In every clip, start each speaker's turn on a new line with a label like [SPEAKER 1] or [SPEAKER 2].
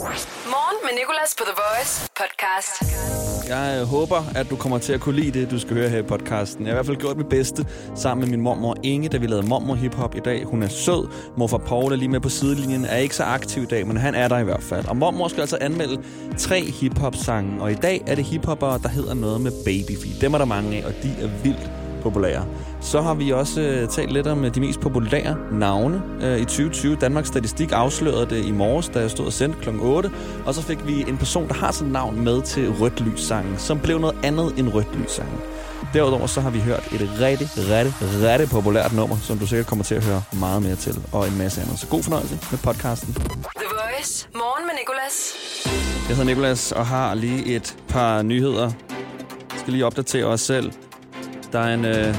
[SPEAKER 1] Morgen med Nicolas på The Voice podcast.
[SPEAKER 2] Jeg øh, håber, at du kommer til at kunne lide det, du skal høre her i podcasten. Jeg har i hvert fald gjort mit bedste sammen med min mormor Inge, da vi lavede mormor hiphop i dag. Hun er sød. Morfar Paul er lige med på sidelinjen. Er ikke så aktiv i dag, men han er der i hvert fald. Og mormor skal altså anmelde tre hiphop-sange. Og i dag er det hiphopper, der hedder noget med babyfeet. Dem er der mange af, og de er vildt populære. Så har vi også øh, talt lidt om øh, de mest populære navne øh, i 2020. Danmarks Statistik afslørede det i morges, da jeg stod og sendte kl. 8. Og så fik vi en person, der har sådan et navn med til Rødt Lys-sangen, som blev noget andet end Rødt Lys-sangen. Derudover så har vi hørt et rigtig, rigtig, rigtig populært nummer, som du sikkert kommer til at høre meget mere til, og en masse andet. Så god fornøjelse med podcasten.
[SPEAKER 1] The Voice. Morgen med Nicolas.
[SPEAKER 2] Jeg hedder Nikolas og har lige et par nyheder. Jeg skal lige opdatere os selv. Der er en øh,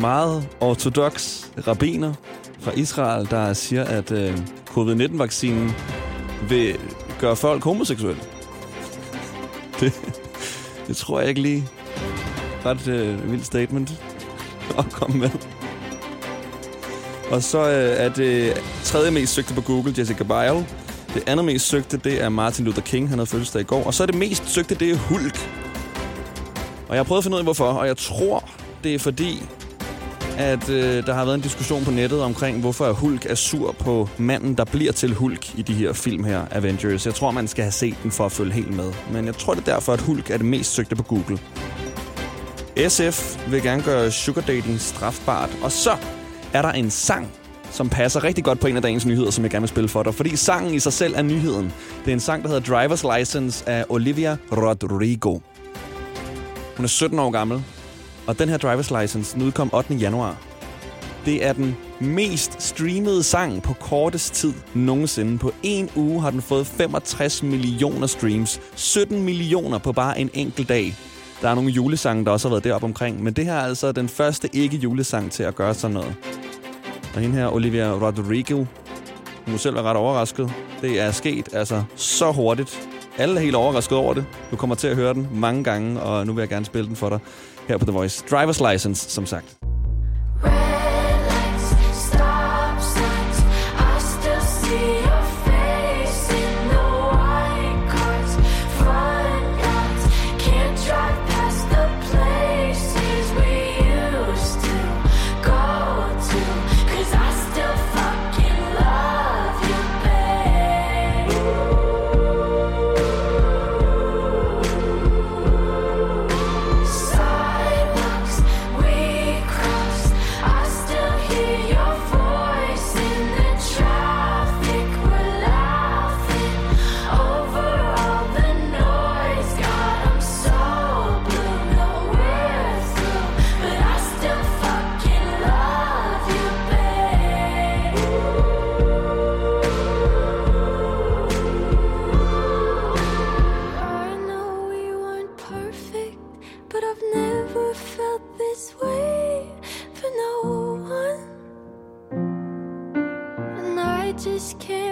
[SPEAKER 2] meget ortodox rabiner fra Israel, der siger, at øh, covid-19-vaccinen vil gøre folk homoseksuelle. Det, det tror jeg ikke lige. Ret øh, vildt statement at komme med. Og så øh, er det tredje mest søgte på Google, Jessica Biel. Det andet mest søgte, det er Martin Luther King. Han havde fødselsdag i går. Og så er det mest søgte, det er Hulk. Og jeg har prøvet at finde ud af, hvorfor. Og jeg tror, det er fordi, at øh, der har været en diskussion på nettet omkring, hvorfor Hulk er sur på manden, der bliver til Hulk i de her film her, Avengers. Jeg tror, man skal have set den for at følge helt med. Men jeg tror, det er derfor, at Hulk er det mest søgte på Google. SF vil gerne gøre sugar dating strafbart. Og så er der en sang, som passer rigtig godt på en af dagens nyheder, som jeg gerne vil spille for dig. Fordi sangen i sig selv er nyheden. Det er en sang, der hedder Driver's License af Olivia Rodrigo. Hun er 17 år gammel, og den her Driver's License den udkom 8. januar. Det er den mest streamede sang på kortest tid nogensinde. På en uge har den fået 65 millioner streams. 17 millioner på bare en enkelt dag. Der er nogle julesange, der også har været deroppe omkring, men det her er altså den første ikke-julesang til at gøre sådan noget. Og hende her, Olivia Rodrigo, hun må selv være ret overrasket. Det er sket altså så hurtigt. Alle er helt overrasket over det. Du kommer til at høre den mange gange, og nu vil jeg gerne spille den for dig her på The Voice. Driver's License, som sagt.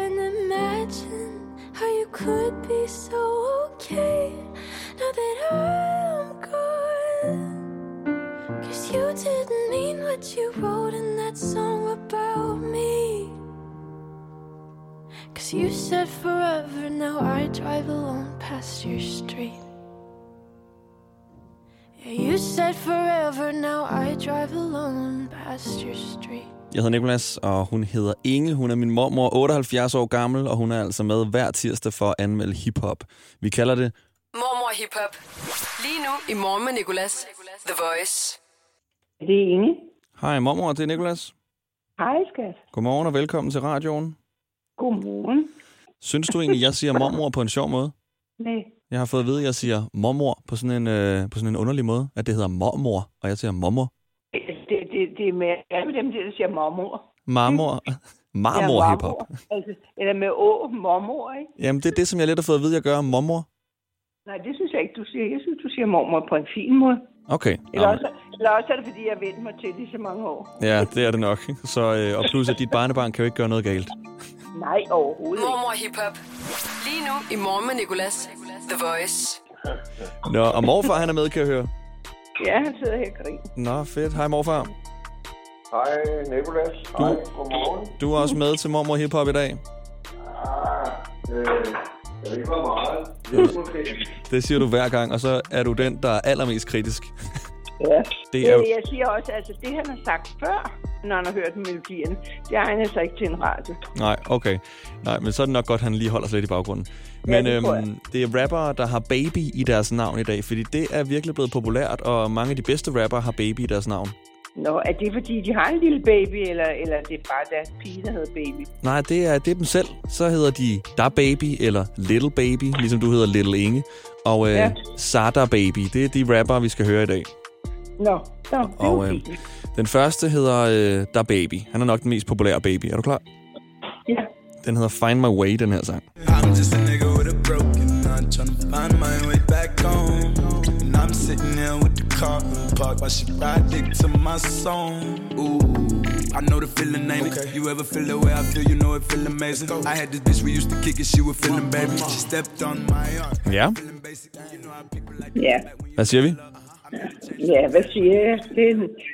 [SPEAKER 3] Can't imagine how you could be so okay now that I'm gone. Cause you didn't mean what you wrote in that song about me. Cause you said forever, now I drive alone past your street. Yeah, you said forever, now I drive alone past your street.
[SPEAKER 2] Jeg hedder Nikolas, og hun hedder Inge. Hun er min mormor, 78 år gammel, og hun er altså med hver tirsdag for at anmelde hiphop. Vi kalder det
[SPEAKER 1] Mormor Hip Hop. Lige nu i Morgen med Nicolas. The Voice.
[SPEAKER 4] Det er Inge.
[SPEAKER 2] Hej mormor, det er Nikolas.
[SPEAKER 4] Hej, skat.
[SPEAKER 2] Godmorgen og velkommen til radioen.
[SPEAKER 4] Godmorgen.
[SPEAKER 2] Synes du egentlig, jeg siger mormor på en sjov måde?
[SPEAKER 4] Nej,
[SPEAKER 2] Jeg har fået at vide, at jeg siger mormor på sådan en, øh, på sådan en underlig måde. At det hedder mormor, og jeg siger mormor.
[SPEAKER 4] Det, er med, hvad med dem, der siger mormor.
[SPEAKER 2] Marmor. Marmor
[SPEAKER 4] Ja,
[SPEAKER 2] hiphop.
[SPEAKER 4] Altså, eller med å, mormor, ikke?
[SPEAKER 2] Jamen, det er det, som jeg lidt har fået at vide, at jeg gør. Mormor.
[SPEAKER 4] Nej, det synes jeg ikke, du siger. Jeg synes, du siger mormor på en fin måde.
[SPEAKER 2] Okay.
[SPEAKER 4] Eller, også, eller også er det, fordi jeg har vendt mig til det i så mange år.
[SPEAKER 2] Ja, det er det nok. Så, øh, og plus, at dit barnebarn kan jo ikke gøre noget galt.
[SPEAKER 4] Nej, overhovedet ikke.
[SPEAKER 1] Mormor Hip Hop. Lige nu i Morgen med Nicolas. The Voice.
[SPEAKER 2] Nå, og morfar, han er med, kan jeg høre.
[SPEAKER 4] Ja, han sidder her og griner.
[SPEAKER 2] Nå, fedt. Hej, morfar.
[SPEAKER 5] Hej, Nicolas. Hej, godmorgen.
[SPEAKER 2] Du er også med til Mormor Hip Hop i dag.
[SPEAKER 5] Ah, øh, Jeg ved ikke, hvor meget. Det er måske.
[SPEAKER 2] Det siger du hver gang, og så er du den, der er allermest kritisk.
[SPEAKER 4] Ja.
[SPEAKER 2] Det er jo-
[SPEAKER 4] Jeg siger også, altså det han har sagt før, når han har hørt melodien, det egner sig ikke til en radio.
[SPEAKER 2] Nej, okay. Nej, men så er det nok godt, at han lige holder sig lidt i baggrunden.
[SPEAKER 4] Ja,
[SPEAKER 2] Men
[SPEAKER 4] det tror jeg.
[SPEAKER 2] øhm, det er rappere, der har baby i deres navn i dag, fordi det er virkelig blevet populært, og mange af de bedste rappere har baby i deres navn.
[SPEAKER 4] Nå, er det fordi, de har en lille baby, eller, eller det er bare deres pige, der hedder baby?
[SPEAKER 2] Nej, det er, det er dem selv. Så hedder de Da Baby eller Little Baby, ligesom du hedder Little Inge. Og øh,
[SPEAKER 4] Ja.
[SPEAKER 2] Sada Baby, det er de rappere, vi skal høre i dag.
[SPEAKER 4] Nå, det er
[SPEAKER 2] Og øh, den første hedder øh, Da Baby. Han er nok den mest populære baby. Er du klar?
[SPEAKER 4] Ja.
[SPEAKER 2] Den hedder Find My Way, den her sang.
[SPEAKER 6] I'm just a nigga with a broken heart, tryna find my way back home. And I'm sitting the car parked while she ride dick to my song. Ooh, I know the feeling, ain't it? You ever feel the way I feel? You know it feel amazing. I had this bitch we used to kick it, she was feeling baby. She stepped on my arm.
[SPEAKER 2] Ja,
[SPEAKER 6] Feeling basic, you know how people like
[SPEAKER 4] Ja,
[SPEAKER 2] hvad siger vi?
[SPEAKER 4] ja hvad siger jeg? Det,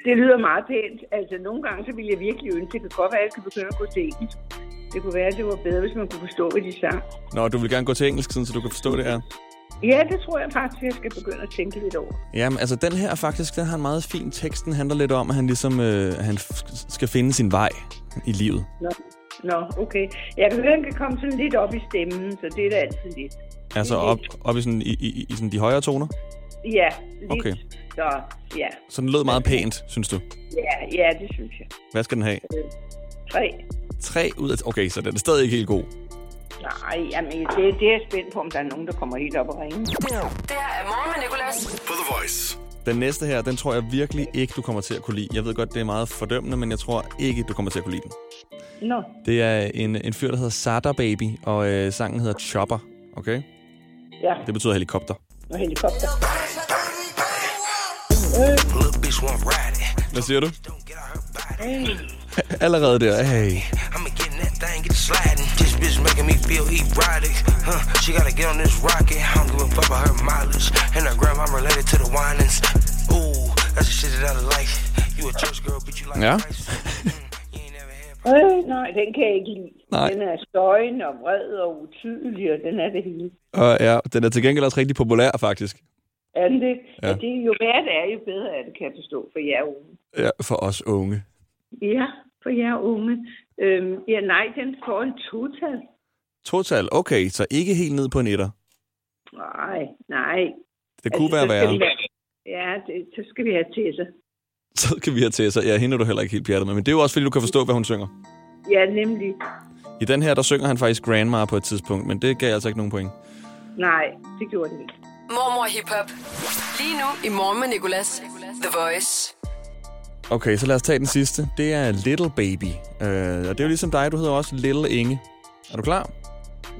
[SPEAKER 4] det lyder meget pænt. Altså, nogle gange så ville jeg virkelig ønske, det godt være, at jeg kan begynde at gå til engelsk. Det kunne være, at det var bedre, hvis man kunne forstå, hvad de sang.
[SPEAKER 2] Nå, du vil gerne gå til engelsk, sådan, så du kan forstå det her.
[SPEAKER 4] Ja, det tror jeg faktisk, jeg skal begynde at tænke lidt over.
[SPEAKER 2] Jamen, altså den her faktisk, den har en meget fin tekst. Den handler lidt om, at han ligesom øh, han skal finde sin vej i livet.
[SPEAKER 4] Nå, Nå okay. Jeg kan høre, at han kan komme sådan lidt op i stemmen, så det er da altid lidt.
[SPEAKER 2] Altså op, op i, sådan, i, i, i sådan de højere toner.
[SPEAKER 4] Ja, lidt.
[SPEAKER 2] Okay.
[SPEAKER 4] Så, ja.
[SPEAKER 2] Så den lød meget pænt, synes du.
[SPEAKER 4] Ja, ja, det synes jeg.
[SPEAKER 2] Hvad skal den have?
[SPEAKER 4] Tre.
[SPEAKER 2] Tre ud af... Okay, så den er stadig ikke helt god.
[SPEAKER 4] Nej, jamen, det, det er jeg spændt på, om der er nogen, der kommer helt op og ringe.
[SPEAKER 1] Det her er morgen med Nicolas.
[SPEAKER 7] På The Voice.
[SPEAKER 2] Den næste her, den tror jeg virkelig ikke, du kommer til at kunne lide. Jeg ved godt, det er meget fordømmende, men jeg tror ikke, du kommer til at kunne lide den.
[SPEAKER 4] Nå,
[SPEAKER 2] Det er en, en fyr, der hedder Sada Baby, og øh, sangen hedder Chopper. Okay?
[SPEAKER 4] ja,
[SPEAKER 2] Det betyder helikopter.
[SPEAKER 4] og helikopter.
[SPEAKER 2] Hvad siger du?
[SPEAKER 7] Don't get out her body.
[SPEAKER 2] Allerede der. Hey.
[SPEAKER 7] Bitch making me feel erotic. Huh, she gotta get on this rocket. I don't give a fuck about her mileage. And her grandma related to the whinings. Ooh, that's the shit that I like. You a church girl, but you like
[SPEAKER 2] Ja.
[SPEAKER 7] Christ. Mm,
[SPEAKER 4] Øh, nej, den kan jeg ikke lide.
[SPEAKER 2] Nej.
[SPEAKER 4] Den er støjende og vred og utydelig, og den er det hele.
[SPEAKER 2] Og ja, den er til gengæld også rigtig populær, faktisk.
[SPEAKER 4] Er den det?
[SPEAKER 2] Ja.
[SPEAKER 4] Ja. det jo værre det er, jo bedre er det, kan jeg forstå, for jer unge.
[SPEAKER 2] Ja, for os unge.
[SPEAKER 4] Ja, for jer unge. Øhm, ja, nej, den får en total.
[SPEAKER 2] Total, okay, så ikke helt ned på en etter.
[SPEAKER 4] Nej, nej.
[SPEAKER 2] Det kunne
[SPEAKER 4] Altså,
[SPEAKER 2] være værre.
[SPEAKER 4] vi have- Ja, det, så skal vi have til sig.
[SPEAKER 2] Så kan vi have til sig. Ja, hende er du heller ikke helt pjattet med. Men det er jo også, fordi du kan forstå, hvad hun synger.
[SPEAKER 4] Ja, nemlig.
[SPEAKER 2] I den her, der synger han faktisk Grandma på et tidspunkt, men det gav altså ikke nogen point.
[SPEAKER 4] Nej, det gjorde det ikke.
[SPEAKER 1] Mormor Hip Hop. Lige nu i morgen med Nicolas. The Voice.
[SPEAKER 2] Okay, så lad os tage den sidste. Det er Little Baby. Øh, og det er jo ligesom dig, du hedder også Little Inge. Er du klar?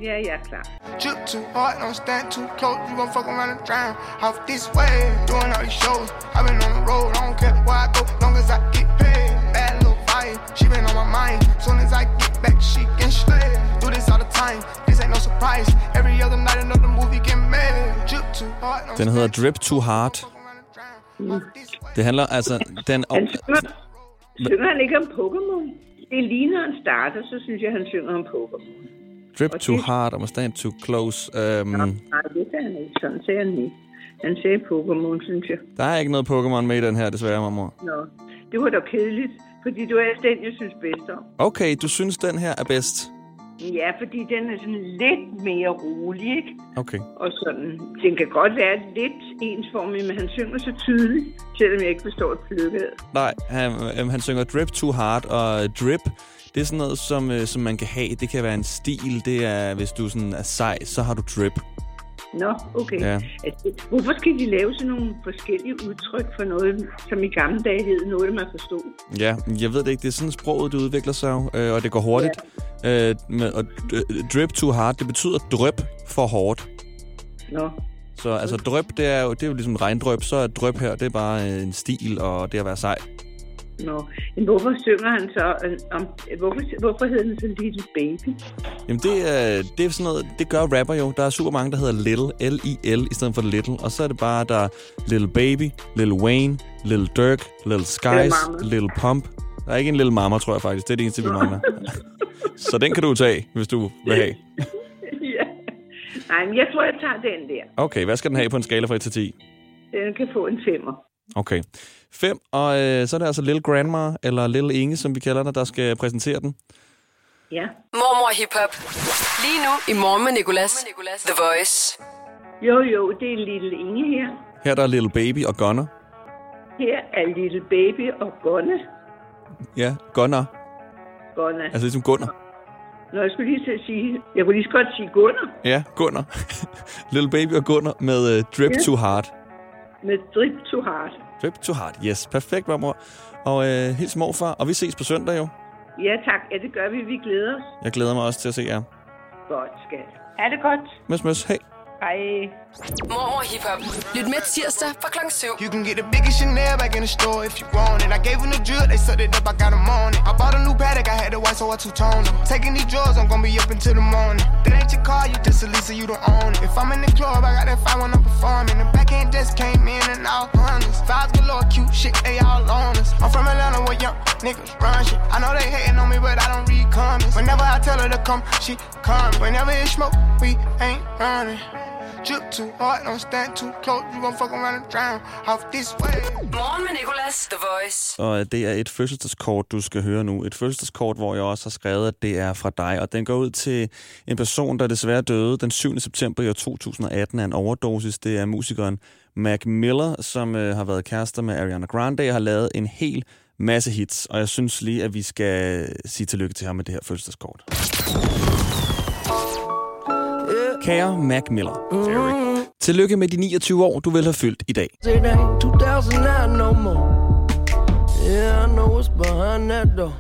[SPEAKER 4] Ja, jeg er klar.
[SPEAKER 8] Drip too hard, don't stand too close. You gon' fuck around and drown. Off this way, doing all these shows. i been on the road, I don't care where I go, long as I get paid. Bad little vibe, she been on my mind. Soon as I get back, she can slay. Do this all the time, this ain't no surprise. Every other night, another movie get made. Drip too hard,
[SPEAKER 2] Den hedder
[SPEAKER 8] stand
[SPEAKER 2] Drip Too Hard. Det handler altså... Den,
[SPEAKER 4] Han synger, synger han ikke om Pokémon? Det ligner en starter, så synes jeg, han synger om Pokémon.
[SPEAKER 2] Drip Too Hard, og stand too close. Øhm,
[SPEAKER 4] Nej, det sagde han ikke. Sådan sagde han ikke. Han sagde Pokémon, synes jeg.
[SPEAKER 2] der er ikke noget Pokémon med i den her, desværre, mormor.
[SPEAKER 4] Nå, det var da kedeligt, fordi det var den, jeg synes bedst om.
[SPEAKER 2] Okay, du synes, den her er bedst.
[SPEAKER 4] Ja, fordi den er sådan lidt mere rolig, ikke?
[SPEAKER 2] Okay.
[SPEAKER 4] Og sådan, den kan godt være lidt ensformig, men han synger så tydeligt, selvom jeg ikke forstår et plukket.
[SPEAKER 2] Nej, han, øhm, han synger Drip Too Hard, og drip, det er sådan noget, som, øh, som man kan have. Det kan være en stil. Det er, hvis du sådan er sej, så har du drip.
[SPEAKER 4] Nå, okay.
[SPEAKER 2] Ja.
[SPEAKER 4] Altså, hvorfor skal de lave sådan nogle forskellige udtryk for noget, som i gamle dage hed noget, man forstod?
[SPEAKER 2] Ja, jeg ved det ikke. Det er sådan sproget, det udvikler sig øh, og det går hurtigt. Ja. Øh, med, og d- drip too hard, det betyder drøb for hårdt.
[SPEAKER 4] Nå,
[SPEAKER 2] Så altså drøb, det er jo, det er jo ligesom regndrøb, så er drøb her, det er bare øh, en stil, og det at være sej.
[SPEAKER 4] Nå. Men hvorfor synger han så øh, om... Hvorfor, hvorfor hedder den så Little Baby?
[SPEAKER 2] Jamen det er, det er sådan noget, det gør rapper jo. Der er super mange, der hedder Little, L-I-L, i stedet for Little. Og så er det bare, der er Little Baby, Little Wayne, Little Dirk, Little Skies,
[SPEAKER 4] Mama.
[SPEAKER 2] Little Pump. Der er ikke en Little Mama, tror jeg faktisk. Det er det eneste, vi mangler. så den kan du tage, hvis du vil have.
[SPEAKER 4] ja. Nej, men jeg tror, jeg tager den der.
[SPEAKER 2] Okay, hvad skal den have på en skala fra 1 til 10?
[SPEAKER 4] Den kan få en femmer.
[SPEAKER 2] Okay. 5, og øh, så er det altså Lille Grandma, eller Lille Inge, som vi kalder det, der skal præsentere den.
[SPEAKER 4] Ja.
[SPEAKER 1] Mormor Hip Hop. Lige nu i morgen med Nicolas. The Voice.
[SPEAKER 4] Jo, jo, det er Lille Inge her.
[SPEAKER 2] Her der er Little Baby og Gunner.
[SPEAKER 4] Her er Lille Baby og Gunne.
[SPEAKER 2] Ja, Gunner.
[SPEAKER 4] Gunne.
[SPEAKER 2] Altså ligesom Gunnar.
[SPEAKER 4] Nå, jeg skulle lige til at sige... Jeg kunne lige så godt sige Gunner
[SPEAKER 2] Ja, Gunnar. Little Baby og Gunnar med uh, Drip
[SPEAKER 4] Ja.
[SPEAKER 2] Too Hard.
[SPEAKER 4] med Drip to Heart.
[SPEAKER 2] Drip Too Hard, yes. Perfekt, mormor. Og øh, hils morfar, og vi ses på søndag jo.
[SPEAKER 4] Ja, tak. Ja, det gør vi. Vi glæder os.
[SPEAKER 2] Jeg glæder mig også til at se jer.
[SPEAKER 4] Godt, skat. Er det godt?
[SPEAKER 2] Møs, møs. Hej.
[SPEAKER 4] Hej.
[SPEAKER 1] Mormor Hip Hop. Lyt med tirsdag fra klokken 7.
[SPEAKER 8] You can get the biggest Chanel back in the store if you want it. I gave them the drill, they sucked it up, I got them on it. I bought a new paddock, I had the white, so I two-tone them. Taking these drugs, I'm gonna be up until the morning. That ain't your car, you just a Lisa, you don't own it. If I'm in the club, I got that fine when I'm performing. The backhand just came in and all honest. Fives galore, cute shit, they all on us. I'm from Atlanta where young niggas run shit. I know they hating on me, but I don't read comments. Whenever I tell her to come, she come. Whenever it's smoke, we ain't running. Drip too hard, don't stand too close. You gon' fuck around and drown off this way.
[SPEAKER 1] Morgen med Nicolas. The Voice.
[SPEAKER 2] Og det er et fødselsdagskort, du skal høre nu. Et fødselsdagskort, hvor jeg også har skrevet, at det er fra dig. Og den går ud til en person, der desværre døde den 7. september i år 2018 af en overdosis. Det er musikeren Mac Miller, som øh, har været kærester med Ariana Grande og har lavet en hel masse hits. Og jeg synes lige, at vi skal sige tillykke til ham med det her fødselsdagskort. Kære Mac Miller. Tillykke med de 29 år, du vil have fyldt i dag.
[SPEAKER 9] It ain't 2009 no more. Yeah, I know what's behind that door.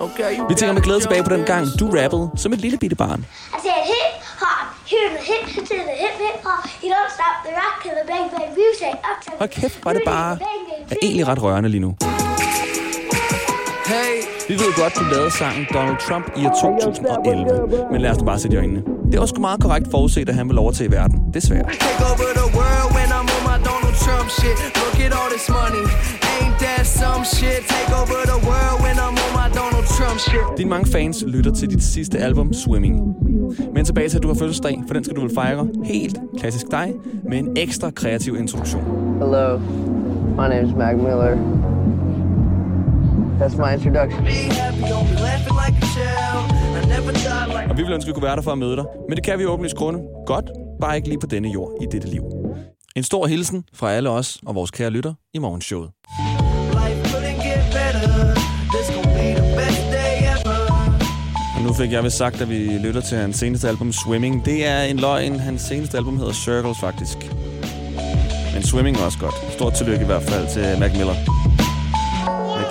[SPEAKER 9] Okay, you
[SPEAKER 2] Vi tænker med glæde tilbage på den gang, du rappede som et lille bitte barn.
[SPEAKER 10] Altså, said hip hop, hip hip hip hip hop. You don't stop the rock to the bang bang music. Up to
[SPEAKER 2] Hold kæft, var det bare er egentlig ret rørende lige nu.
[SPEAKER 9] Hey,
[SPEAKER 2] vi ved godt, du lavede sangen Donald Trump i år 2011, men lad os bare sætte i øjnene. Det var sgu meget korrekt forudset, at han vil overtage verden. Desværre. Dine mange fans lytter til dit sidste album, Swimming. Men tilbage til, at du har fødselsdag, for den skal du vel fejre helt klassisk dig, med en ekstra kreativ introduktion.
[SPEAKER 9] Hello, my name's Mac Miller. That's my introduction.
[SPEAKER 2] Og vi ville ønske, at vi kunne være der for at møde dig. Men det kan vi åbenlyst grunde. Godt, bare ikke lige på denne jord i dette liv. En stor hilsen fra alle os og vores kære lytter i morgenshowet. Og nu fik jeg vist sagt, at vi lytter til hans seneste album, Swimming. Det er en løgn. Hans seneste album hedder Circles, faktisk. Men Swimming er også godt. Stort tillykke i hvert fald til Mac Miller.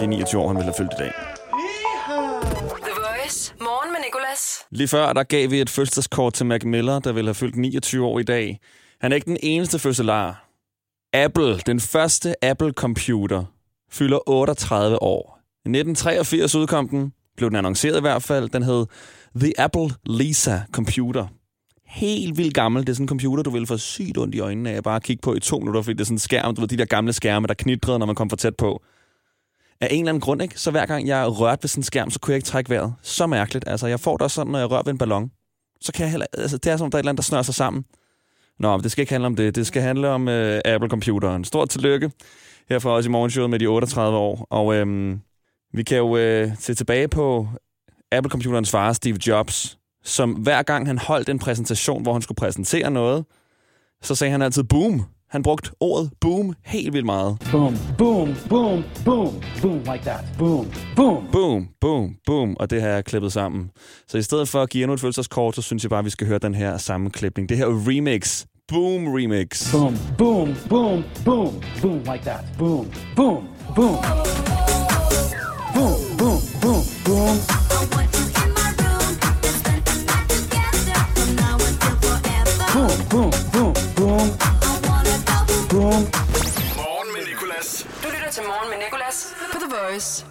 [SPEAKER 2] Med de 29 år, han ville have fyldt i dag.
[SPEAKER 1] The Voice. Morgen med Nicolas.
[SPEAKER 2] Lige før, der gav vi et fødselsdagskort til Mac Miller, der ville have fyldt 29 år i dag. Han er ikke den eneste fødselar. Apple, den første Apple-computer, fylder 38 år. I 1983 udkom den, blev den annonceret i hvert fald. Den hed The Apple Lisa Computer. Helt vildt gammel. Det er sådan en computer, du vil få sygt ondt i øjnene af bare kigge på i to minutter, fordi det er sådan en skærm, du ved, de der gamle skærme, der knitrede, når man kom for tæt på. Af en eller anden grund, ikke? Så hver gang jeg rørte ved sådan en skærm, så kunne jeg ikke trække vejret. Så mærkeligt. Altså, jeg får det også sådan, når jeg rører ved en ballon. Så kan jeg heller... Altså, det er som, om der er et eller andet, der snører sig sammen. Nå, men det skal ikke handle om det. Det skal handle om øh, Apple-computeren. Stort tillykke her for os i morgenshowet med de 38 år. Og øhm, vi kan jo øh, se tilbage på Apple-computerens far, Steve Jobs, som hver gang han holdt en præsentation, hvor han skulle præsentere noget, så sagde han altid boom. Han brugte ordet boom helt vildt meget.
[SPEAKER 11] Boom, boom, boom, boom, boom, like that. Boom, boom.
[SPEAKER 2] Boom, boom, boom, og det har jeg klippet sammen. Så i stedet for at give endnu et følelseskort, så synes jeg bare, at vi skal høre den her sammenklipning. Det her remix. Boom remix.
[SPEAKER 11] Boom, boom, boom, boom, boom, like that. Boom, boom, boom. Boom, boom, boom, boom. Boom, boom, boom, boom. Boom.
[SPEAKER 6] Morgen med Nicolas.
[SPEAKER 1] Du lytter til Morgen med Nicolas på The Voice.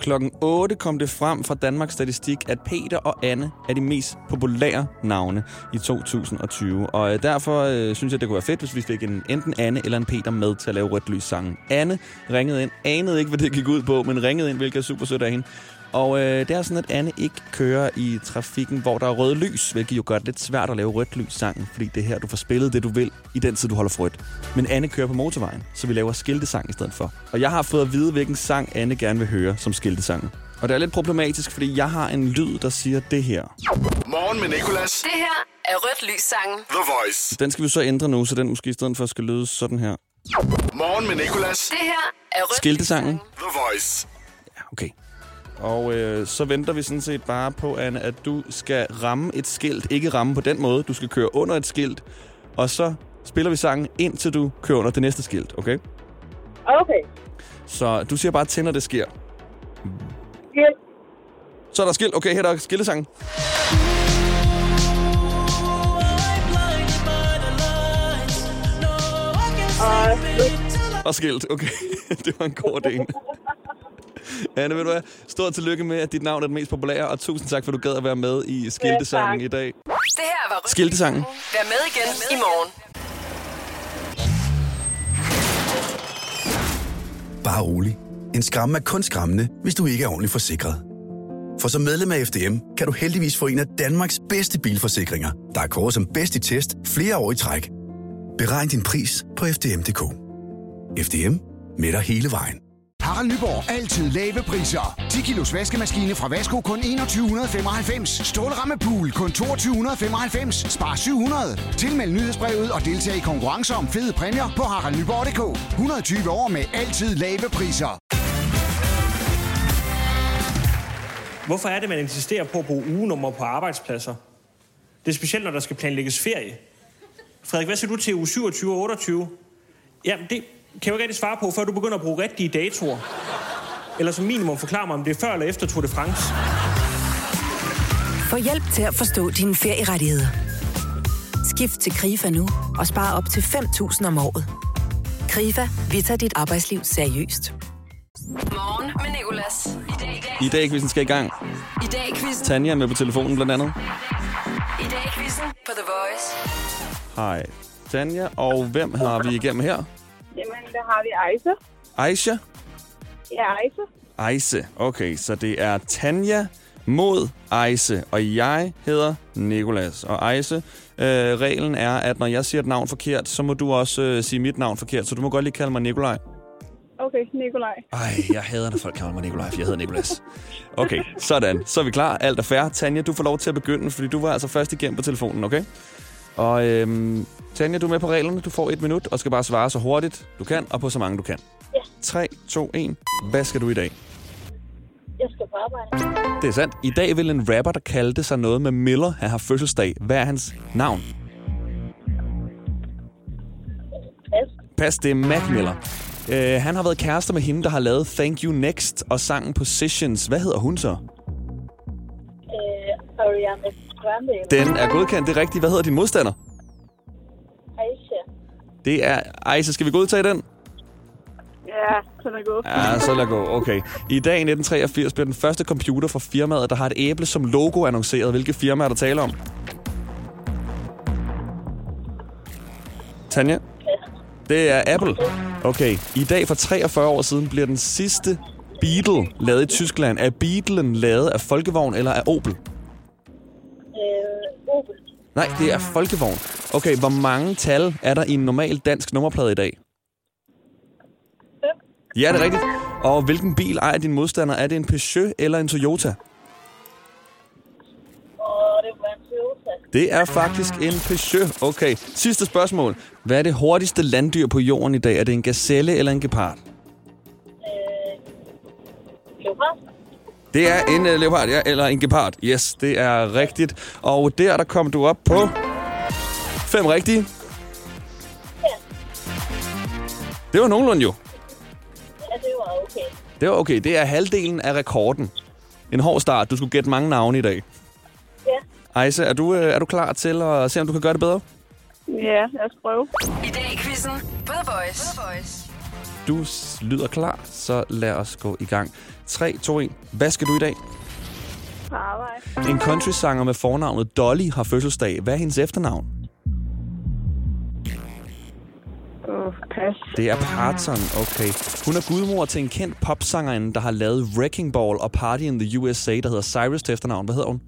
[SPEAKER 2] Klokken 8 kom det frem fra Danmarks Statistik, at Peter og Anne er de mest populære navne i 2020. Og øh, derfor øh, synes jeg, det kunne være fedt, hvis vi fik en, enten Anne eller en Peter med til at lave rødt lys sangen. Anne ringede ind, anede ikke, hvad det gik ud på, men ringede ind, hvilket er super sødt af hende. Og øh, det er sådan, at Anne ikke kører i trafikken, hvor der er røde lys, hvilket jo gør det lidt svært at lave rødt lys sangen, fordi det er her, du får spillet det, du vil, i den tid, du holder for rødt. Men Anne kører på motorvejen, så vi laver skiltesang i stedet for. Og jeg har fået at vide, hvilken sang Anne gerne vil høre som skiltesang. Og det er lidt problematisk, fordi jeg har en lyd, der siger det her.
[SPEAKER 12] Morgen med Nicolas.
[SPEAKER 1] Det her er rødt lys sangen.
[SPEAKER 12] The Voice.
[SPEAKER 2] Den skal vi så ændre nu, så den måske i stedet for skal lyde sådan her.
[SPEAKER 12] Morgen med Nicolas.
[SPEAKER 1] Det her er rødt
[SPEAKER 2] Skiltesangen.
[SPEAKER 12] The Voice.
[SPEAKER 2] Okay. Og øh, så venter vi sådan set bare på, Anne, at du skal ramme et skilt. Ikke ramme på den måde. Du skal køre under et skilt. Og så spiller vi sangen, indtil du kører under det næste skilt, okay?
[SPEAKER 13] Okay.
[SPEAKER 2] Så du siger bare til, når det sker.
[SPEAKER 13] Skilt.
[SPEAKER 2] Så er der skilt. Okay, her er der skiltesangen.
[SPEAKER 13] Og
[SPEAKER 2] Og skilt. Okay, det var en god en. Anne, ved du hvad? Stort tillykke med, at dit navn er den mest populære, og tusind tak, for at du gad at være med i skiltesangen i dag.
[SPEAKER 1] Det her var
[SPEAKER 2] Skiltesangen.
[SPEAKER 1] Vær med igen i morgen.
[SPEAKER 14] Bare rolig. En skræmme er kun skræmmende, hvis du ikke er ordentligt forsikret. For som medlem af FDM kan du heldigvis få en af Danmarks bedste bilforsikringer, der er kåret som bedst i test flere år i træk. Beregn din pris på FDM.dk. FDM med dig hele vejen.
[SPEAKER 15] Harald Nyborg. Altid lave priser. 10 kilos vaskemaskine fra Vasko kun 2195. Stålramme pool kun 2295. Spar 700. Tilmeld nyhedsbrevet og deltag i konkurrencer om fede præmier på haraldnyborg.dk. 120 år med altid lave priser.
[SPEAKER 16] Hvorfor er det, man insisterer på at bruge ugenummer på arbejdspladser? Det er specielt, når der skal planlægges ferie. Frederik, hvad siger du til uge 27 og 28? Jamen, det kan jeg jo ikke rigtig svare på, før du begynder at bruge rigtige datoer. Eller som minimum forklare mig, om det er før eller efter Tour de France.
[SPEAKER 17] Få hjælp til at forstå dine ferierettigheder. Skift til KRIFA nu og spare op til 5.000 om året. KRIFA, vi tager dit arbejdsliv seriøst.
[SPEAKER 1] Morgen med Nicolas. I dag, i dag,
[SPEAKER 2] I dag quizzen skal i gang.
[SPEAKER 1] i dag quizzen.
[SPEAKER 2] Tanja er med på telefonen blandt andet.
[SPEAKER 1] I dag quizzen på The Voice.
[SPEAKER 2] Hej, Tanja. Og hvem har vi igennem her?
[SPEAKER 13] Har vi Ejse.
[SPEAKER 2] Aisha?
[SPEAKER 13] Ja, Ejse.
[SPEAKER 2] Ejse. Okay, så det er Tanja mod Ejse, og jeg hedder Nikolas. Og Ejse, øh, reglen er, at når jeg siger et navn forkert, så må du også øh, sige mit navn forkert, så du må godt lige kalde mig Nikolaj.
[SPEAKER 13] Okay, Nikolaj.
[SPEAKER 2] Ej, jeg hader, når folk kalder mig Nikolaj, for jeg hedder Nikolas. Okay, sådan. Så er vi klar. Alt er fair. Tanja, du får lov til at begynde, fordi du var altså først igennem på telefonen, okay? Og øhm, Tanja, du er med på reglerne. Du får et minut og skal bare svare så hurtigt du kan, og på så mange du kan.
[SPEAKER 13] Ja.
[SPEAKER 2] 3, 2, 1. Hvad skal du i dag?
[SPEAKER 13] Jeg skal på arbejde.
[SPEAKER 2] Det er sandt. I dag vil en rapper, der kaldte sig noget med Miller, have haft fødselsdag. Hvad er hans navn?
[SPEAKER 13] Pas.
[SPEAKER 2] Pas, det er Mac Miller. Uh, han har været kærester med hende, der har lavet Thank You Next og sangen Positions. Hvad hedder hun så?
[SPEAKER 13] Øh, Ariana.
[SPEAKER 2] Den er godkendt. Det er rigtigt. Hvad hedder din modstander?
[SPEAKER 13] Aisha.
[SPEAKER 2] Det er... Så skal vi godtage den?
[SPEAKER 13] Ja, så er god.
[SPEAKER 2] Ja, så lad gå. Okay. I dag i 1983 blev den første computer fra firmaet, der har et æble som logo annonceret. Hvilke firma er der tale om? Tanja? Det er Apple. Okay. I dag for 43 år siden bliver den sidste Beetle lavet i Tyskland. Er Beetlen lavet af Folkevogn eller af Opel?
[SPEAKER 13] Opel.
[SPEAKER 2] Nej, det er Folkevogn. Okay, hvor mange tal er der i en normal dansk nummerplade i dag? Ja, det er rigtigt. Og hvilken bil ejer din modstander? Er det en Peugeot eller en Toyota?
[SPEAKER 13] Og det var en Toyota.
[SPEAKER 2] Det er faktisk en Peugeot. Okay, sidste spørgsmål. Hvad er det hurtigste landdyr på jorden i dag? Er det en gazelle eller en gepard?
[SPEAKER 13] Øh, Leopard.
[SPEAKER 2] Det er en uh, leopard, ja, eller en gepard. Yes, det er rigtigt. Og der, der kom du op på fem rigtige. Det var nogenlunde jo.
[SPEAKER 13] Ja, det var okay.
[SPEAKER 2] Det var okay. Det er halvdelen af rekorden. En hård start. Du skulle gætte mange navne i dag.
[SPEAKER 13] Ja.
[SPEAKER 2] Ejse, er du, øh, er du klar til at se, om du kan gøre det bedre?
[SPEAKER 13] Ja, lad os prøve.
[SPEAKER 1] I dag i quizzen The Voice. The Voice.
[SPEAKER 2] Du s- lyder klar, så lad os gå i gang. 3, 2, 1. Hvad skal du i dag?
[SPEAKER 13] På arbejde.
[SPEAKER 2] En country-sanger med fornavnet Dolly har fødselsdag. Hvad er hendes efternavn?
[SPEAKER 13] Uh, pas.
[SPEAKER 2] Det er Parton, okay. Hun er gudmor til en kendt popsangerinde, der har lavet Wrecking Ball og Party in the USA, der hedder Cyrus til efternavn. Hvad hedder hun?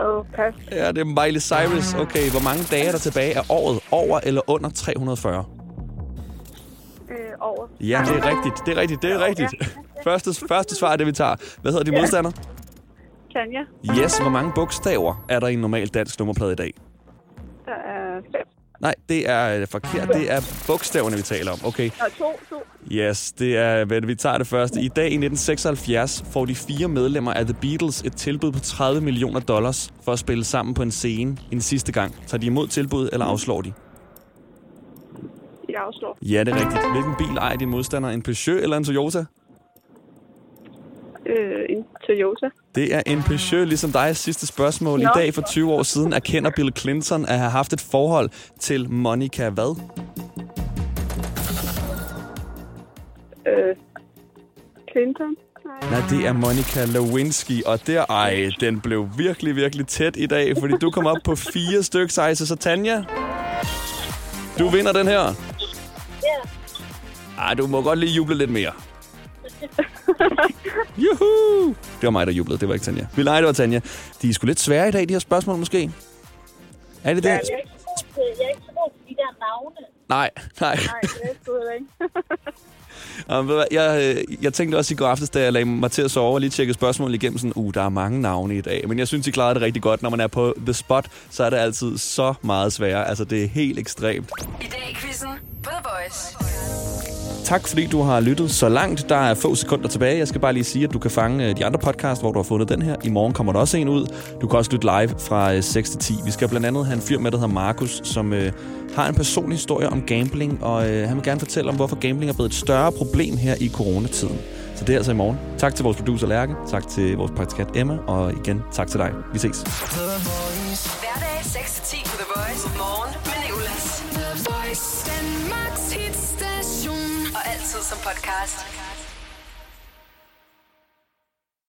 [SPEAKER 13] Åh, pas.
[SPEAKER 2] Ja, det er Miley Cyrus. Okay, hvor mange dage er der tilbage af året? Over eller under 340?
[SPEAKER 13] Øh, over.
[SPEAKER 2] Ja, det er rigtigt. Det er rigtigt. Det er rigtigt. Første, første svar er det, vi tager. Hvad hedder de
[SPEAKER 13] Ja.
[SPEAKER 2] modstander?
[SPEAKER 13] Tanja.
[SPEAKER 2] Yes, hvor mange bogstaver er der i en normal dansk nummerplade i dag?
[SPEAKER 13] Der er fem.
[SPEAKER 2] Nej, det er øh, forkert. Det er bogstaverne, vi taler om. Okay.
[SPEAKER 13] Og to, to.
[SPEAKER 2] Yes, det er, hvad vi tager det første. I dag i 1976 får de fire medlemmer af The Beatles et tilbud på 30 millioner dollars for at spille sammen på en scene en sidste gang. Tager de imod tilbud, eller afslår de?
[SPEAKER 13] Afslår.
[SPEAKER 2] Ja, det er rigtigt. Hvilken bil ejer din modstander? En Peugeot eller en Toyota?
[SPEAKER 13] Øh, en Toyota.
[SPEAKER 2] Det er en Peugeot, ligesom dig. Sidste spørgsmål. I
[SPEAKER 13] Nå.
[SPEAKER 2] dag for 20 år siden erkender Bill Clinton at have haft et forhold til Monica hvad?
[SPEAKER 13] Øh, Clinton.
[SPEAKER 2] Nej, det er Monica Lewinsky, og der, ej, den blev virkelig, virkelig tæt i dag, fordi du kom op på fire stykker. Så Tanja, du vinder den her.
[SPEAKER 13] Ja.
[SPEAKER 2] Ej, du må godt lige juble lidt mere. Juhu! Det var mig, der jublede, det var ikke Tanja. Vi leger, det var Tanja. De er sgu lidt svære i dag, de her spørgsmål måske. Er det det?
[SPEAKER 13] Jeg er ikke så god til- jeg er ikke så god til de der navne.
[SPEAKER 2] Nej, nej.
[SPEAKER 13] Nej, det er sgu ikke.
[SPEAKER 2] Jeg, øh, jeg tænkte også i går aftes, da jeg lagde mig til at sove og lige tjekke spørgsmål igennem, sådan, uh, der er mange navne i dag. Men jeg synes, I klarede det rigtig godt. Når man er på the spot, så er det altid så meget sværere. Altså, det er helt ekstremt.
[SPEAKER 1] I dag i quizzen The Voice.
[SPEAKER 2] Tak fordi du har lyttet så langt. Der er få sekunder tilbage. Jeg skal bare lige sige, at du kan fange øh, de andre podcast, hvor du har fundet den her. I morgen kommer der også en ud. Du kan også lytte live fra øh, 6 til 10. Vi skal blandt andet have en fyr med, der hedder Markus, som øh, har en personlig historie om gambling, og øh, han vil gerne fortælle om, hvorfor gambling er blevet et større problem her i coronatiden. Så det er altså i morgen. Tak til vores producer Lærke, tak til vores praktikant Emma, og igen tak til dig. Vi ses.
[SPEAKER 1] Hverdag 6-10 på The Voice. Morgen med Nicolas. The Voice hitstation. Og altid som podcast.